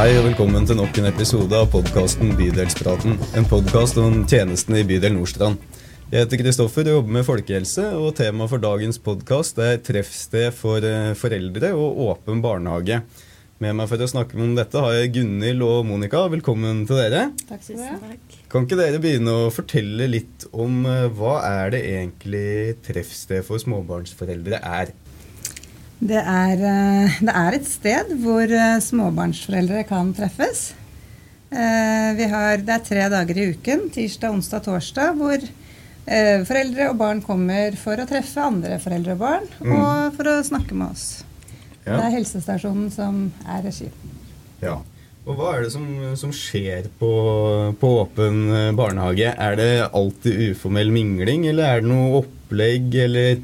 Hei og velkommen til nok en episode av podkasten Bydelspraten. En podkast om tjenestene i bydel Nordstrand. Jeg heter Kristoffer og jobber med folkehelse, og temaet for dagens podkast er treffsted for eh, foreldre og åpen barnehage. Med meg for å snakke om dette har jeg Gunhild og Monica. Velkommen til dere. Takk skal du ha. Kan ikke dere begynne å fortelle litt om eh, hva er det egentlig treffsted for småbarnsforeldre er? Det er, eh, det er et sted hvor eh, småbarnsforeldre kan treffes. Eh, Vi har, det er tre dager i uken, tirsdag, onsdag, torsdag, hvor foreldre og barn kommer for å treffe andre foreldre og barn, Mm. og for å snakke med oss. Ja. Det er helsestasjonen som er regi. Ja. Og hva er det som, som skjer på, på åpen eh, barnehage? Er det alltid uformell mingling, eller er det noe opplegg, eller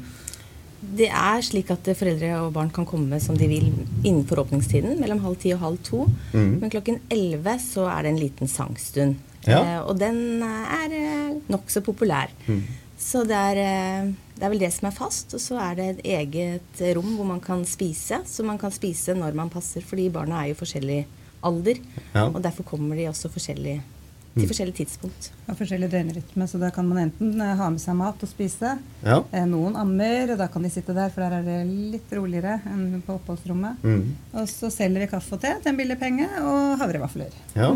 Det er slik at foreldre og barn kan komme som de vil innenfor åpningstiden, mellom halv ti og halv to. Mm. Men klokken elleve så er det en liten sangstund. Ja. Eh, og den er eh, nokså populær. Mm. Så det er, eh, det er vel det som er fast. Og så er det et eget rom hvor man kan spise. Så man kan spise når man passer, fordi barna er jo forskjellig alder. Ja. Og derfor kommer de også forskjellig, til mm. forskjellige tidspunkt. Og forskjellig døgnrytme, så da kan man enten eh, ha med seg mat og spise. Ja. Eh, Noen ammer, og da kan de sitte der, for der er det litt roligere enn på oppholdsrommet. Mm. Og så selger vi kaffe og te til en billig penge, og havrevafler. ja.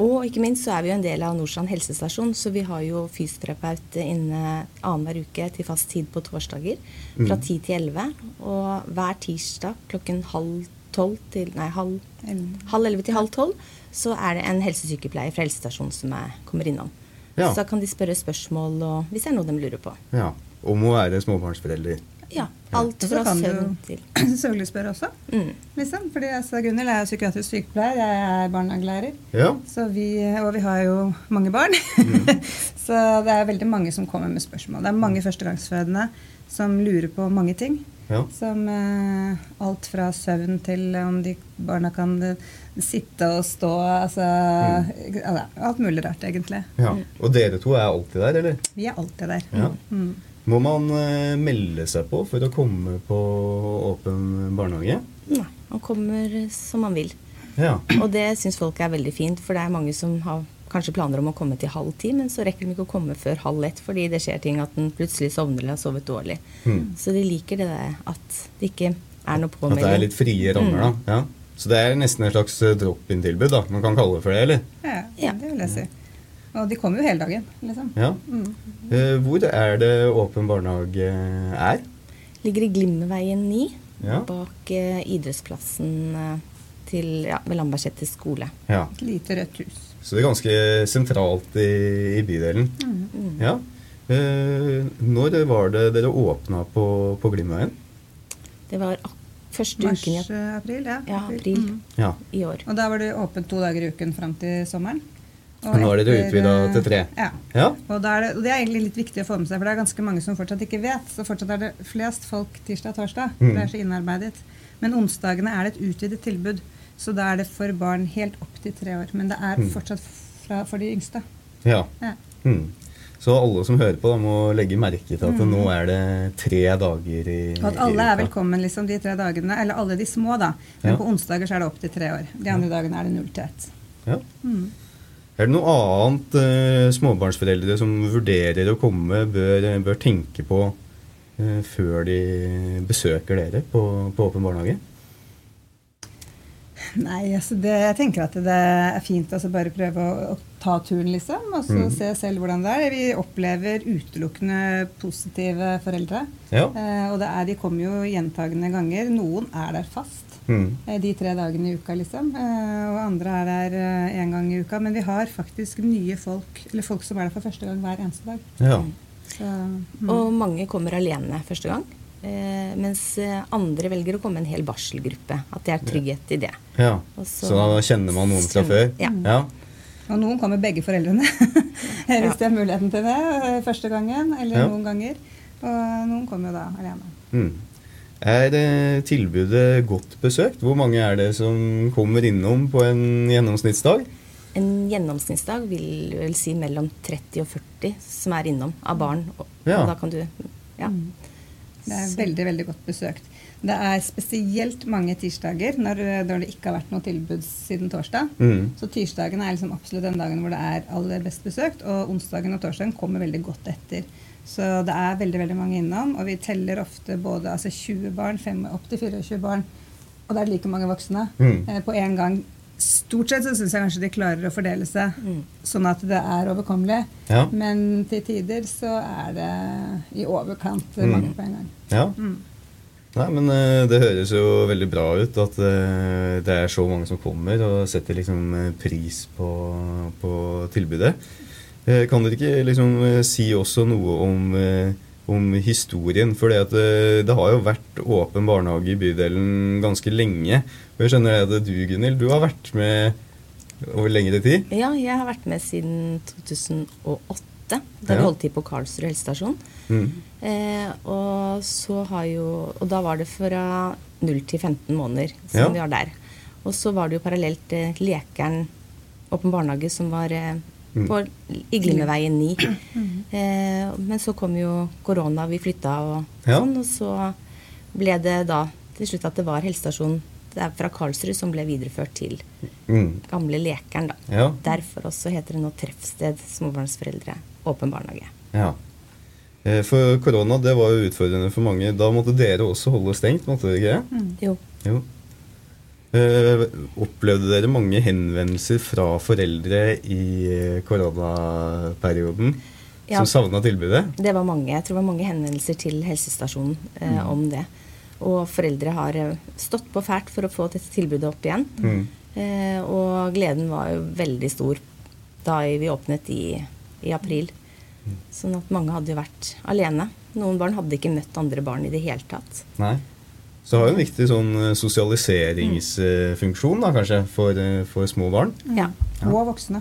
Og ikke minst så er vi jo en del av Nordstrand helsestasjon, så vi har jo fysioterapeut inne annenhver uke til fast tid på torsdager fra Mm. 10 til 11. Og hver tirsdag klokken halv tolv til Nei, halv, elleve til halv tolv så er det en helsesykepleier fra helsestasjonen som er, kommer innom. Ja. Så da kan de spørre spørsmål og, hvis det er noe de lurer på. ja. Om å være småbarnsforelder. Ja, alt så fra kan du- søvn til Selvfølgelig spørre også. mm. Liksom. Fordi altså, Gunhild er psykiatrisk sykepleier, jeg er barnehagelærer. Ja. Vi, og vi har jo mange barn. så det er veldig mange som kommer med spørsmål. Det er mange førstegangsfødende som lurer på mange ting. Ja. Som eh, alt fra søvn til om de barna kan eh, sitte og stå. Altså, altså alt mulig rart, egentlig. ja. Og dere to er alltid der, eller? Vi er alltid der. Ja. Mm. Må man eh, melde seg på for å komme på åpen barnehage? Nei, man kommer som man vil. Ja. Og det syns folk er veldig fint, for det er mange som har kanskje planer om å komme til halv ti, men så rekker de ikke å komme før halv ett fordi det skjer ting at den plutselig sovner eller har sovet dårlig. Mm. Så de liker det der at det ikke er noe At det er litt frie rammer, da. Ja. Så det er nesten et slags eh, drop-in-tilbud, da. Man kan kalle det for det, eller? Ja, Ja. det vil jeg si. Og de kommer jo hele dagen, liksom. Ja. Mm. Eh, hvor er det åpen barnehage er? Ligger i Glimmerveien 9, Ja. bak eh, idrettsplassen eh, til, ja, ved Lambertseter skole. ja. Et lite rødt hus. Så det er ganske sentralt i, i bydelen. Mm. Ja. Eh, når var det dere åpna på, på Glimmerveien? Det var ak første Mars, uken i, eh, april, ja. ja, april Mm. Ja. i år. Og da var det åpent to dager i uken fram til sommeren. Og nå er etter, utvida eh, til tre? Ja. Ja. Og, det, og det er egentlig litt viktig å få med seg, for det er ganske mange som fortsatt ikke vet. Så fortsatt er det flest folk tirsdag og torsdag. Mm. Det er så innarbeidet. Men onsdagene er det et utvidet tilbud. Så da er det for barn helt opp til tre år. Men det er Mm. fortsatt fra, for de yngste. ja. Ja. Mm. Så alle som hører på, da, må legge merke til at Mm. nå er det tre dager i Og at alle er velkommen liksom, de tre dagene. Eller alle de små, da. Men Ja. på onsdager så er det opp til tre år. De andre dagene er det null til ett. Ja. Mm. Er det noe annet eh, småbarnsforeldre som vurderer å komme, bør, bør tenke på eh, før de besøker dere på, på Åpen barnehage? Nei, altså det, jeg tenker at det er fint å altså bare prøve å, å ta turen, liksom. Og så Mm. se selv hvordan det er. Vi opplever utelukkende positive foreldre. Ja. Eh, og det er, de kommer jo gjentagende ganger. Noen er der fast Mm. eh, de tre dagene i uka, liksom. Eh, og andre er der én gang i uka. Men vi har faktisk nye folk, eller folk som er der for første gang hver eneste dag. ja. Så, mm. Og mange kommer alene første gang. Eh, mens eh, andre velger å komme en hel barselgruppe. At det er trygghet i det. ja. Så, Så da kjenner man noen fra før? Ja. ja. Og noen kommer begge foreldrene, hvis de har muligheten til det eh, første gangen, eller Ja. noen ganger. Og noen kommer jo da alene. Mm. Er tilbudet godt besøkt? Hvor mange er det som kommer innom på en gjennomsnittsdag? En gjennomsnittsdag vil vel si mellom 30 og 40 som er innom av barn. Og, Ja. og da kan du Ja. Det er veldig, veldig godt besøkt. Det er spesielt mange tirsdager når, når det ikke har vært noe tilbud siden torsdag. Mm. Så tirsdagen er liksom absolutt den dagen hvor det er aller best besøkt, og onsdagen og torsdagen kommer veldig godt etter. Så det er veldig veldig mange innom, og vi teller ofte både altså 20 barn, fem, opp til 24 barn, og det er like mange voksne Mm. eh, på én gang. Stort sett så syns jeg kanskje de klarer å fordele seg Mm. sånn at det er overkommelig. Ja. Men til tider så er det i overkant Mm. mange på en gang. ja. Mm. Nei, men eh, det høres jo veldig bra ut at eh, det er så mange som kommer og setter liksom eh, pris på, på tilbudet. Eh, Kan dere ikke liksom si også noe om, om historien? For det, det har jo vært åpen barnehage i bydelen ganske lenge. Og jeg skjønner at du, Gunhild, du har vært med over lengre tid? Ja, jeg har vært med siden 2008, da Ja. vi holdt til på Karlsrud helsestasjon. Mm. Eh, og så har jo Og da var det fra 0 til 15 måneder som Ja. vi var der. Og så var det jo parallelt eh, Lekeren åpen barnehage som var eh. På, i Glimmerveien 9. Eh, men så kom jo korona, vi flytta og Ja. sånn, og så ble det da til slutt at det var helsestasjonen fra Karlsrud som ble videreført til Mm. gamle Lekeren, da. Ja. Derfor også heter det nå Treffsted småbarnsforeldre åpen barnehage. ja. Eh, For korona det var jo utfordrende for mange. Da måtte dere også holde stengt, måtte dere ikke Mm. Jo. Jo. Eh, opplevde dere mange henvendelser fra foreldre i eh, koronaperioden Ja. som savna tilbudet? Det var mange. Jeg tror det var mange henvendelser til helsestasjonen eh, om det. Og foreldre har stått på fælt for å få dette tilbudet opp igjen. Mm. Eh, og gleden var jo veldig stor da vi åpnet i, i april. Sånn at mange hadde jo vært alene. Noen barn hadde ikke møtt andre barn i det hele tatt. Nei. Så det har jo en viktig sånn eh, sosialiseringsfunksjon da, kanskje, for, eh, for små barn. Ja. Og voksne.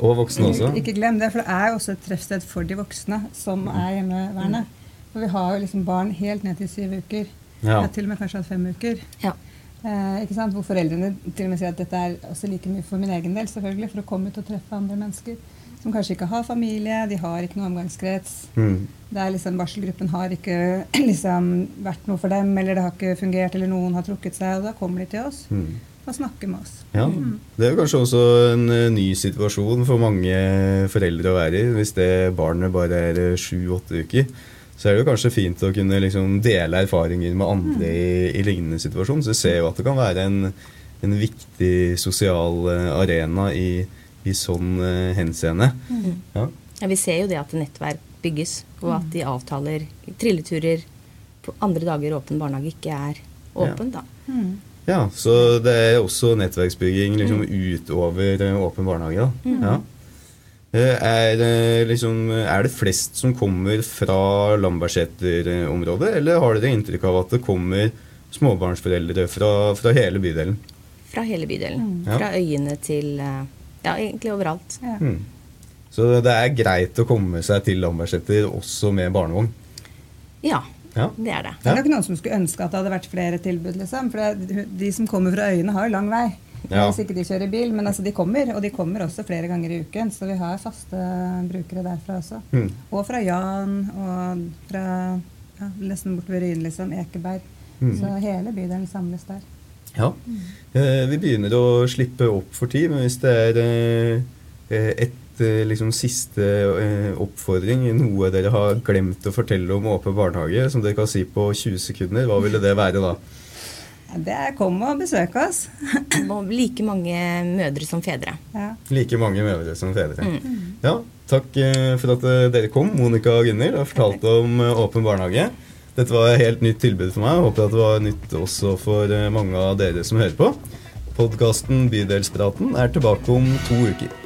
Og voksne også. Ikke, glem det, for det er jo også et treffsted for de voksne som er hjemmeværende. For vi har jo liksom barn helt ned til syv uker. Ja. Til og med kanskje hatt fem uker. ja. Eh, ikke sant? Hvor foreldrene til og med sier at dette er også like mye for min egen del, selvfølgelig, for å komme ut og treffe andre mennesker. Som kanskje ikke har familie, de har ikke noe omgangskrets. Mm. Det er liksom Barselgruppen har ikke liksom vært noe for dem, eller det har ikke fungert, eller noen har trukket seg, og da kommer de til oss Mm. og snakker med oss. Ja. Det er jo kanskje også en eh, ny situasjon for mange foreldre å være i. Hvis det barnet bare er eh, sju-åtte uker, så er det jo kanskje fint å kunne liksom dele erfaringer med andre i, i lignende situasjon. Så jeg ser jo at det kan være en, en viktig sosial eh, arena i, i sånn uh, henseende. Ja. Ja, vi ser jo det at nettverk bygges, og at de avtaler trilleturer på andre dager åpen barnehage ikke er åpen, da. Mm. ja, så det er også nettverksbygging liksom utover eh, åpen barnehage. Da. Ja. Eh, Er, eh, liksom, er det flest som kommer fra Lambertseter-området, eller har dere inntrykk av at det kommer småbarnsforeldre fra, fra hele bydelen? Fra hele bydelen. Mm. Fra øyene til Ja, egentlig overalt. Ja. Mm. Så det er greit å komme seg til Lambertseter også med barnevogn? Ja, Ja. det er det. Det er nok noen som skulle ønske at det hadde vært flere tilbud. liksom, for det, De som kommer fra øyene, har jo lang vei. Ja. Hvis ikke de kjører bil. Men altså, de kommer, og de kommer også flere ganger i uken. Så vi har faste brukere derfra også. Mm. Og fra Jan, og fra ja, nesten bortover Ryen, liksom. Ekeberg. Mm. Så hele bydelen samles der. Ja. Eh, vi begynner å slippe opp for tid, men hvis det er eh, eh, et liksom siste oppfordring, noe dere har glemt å fortelle om åpen barnehage, som dere kan si på 20 sekunder, hva ville det være da? Det er Kom og besøk oss. Og like mange mødre som fedre. Ja. Like mange mødre som fedre. Ja, takk for at dere kom, Monica og Gunnhild, og fortalte om åpen barnehage. Dette var et helt nytt tilbud for meg. Håper at det var nytt også for eh, mange av dere som hører på. Podkasten Bydelspraten er tilbake om to uker.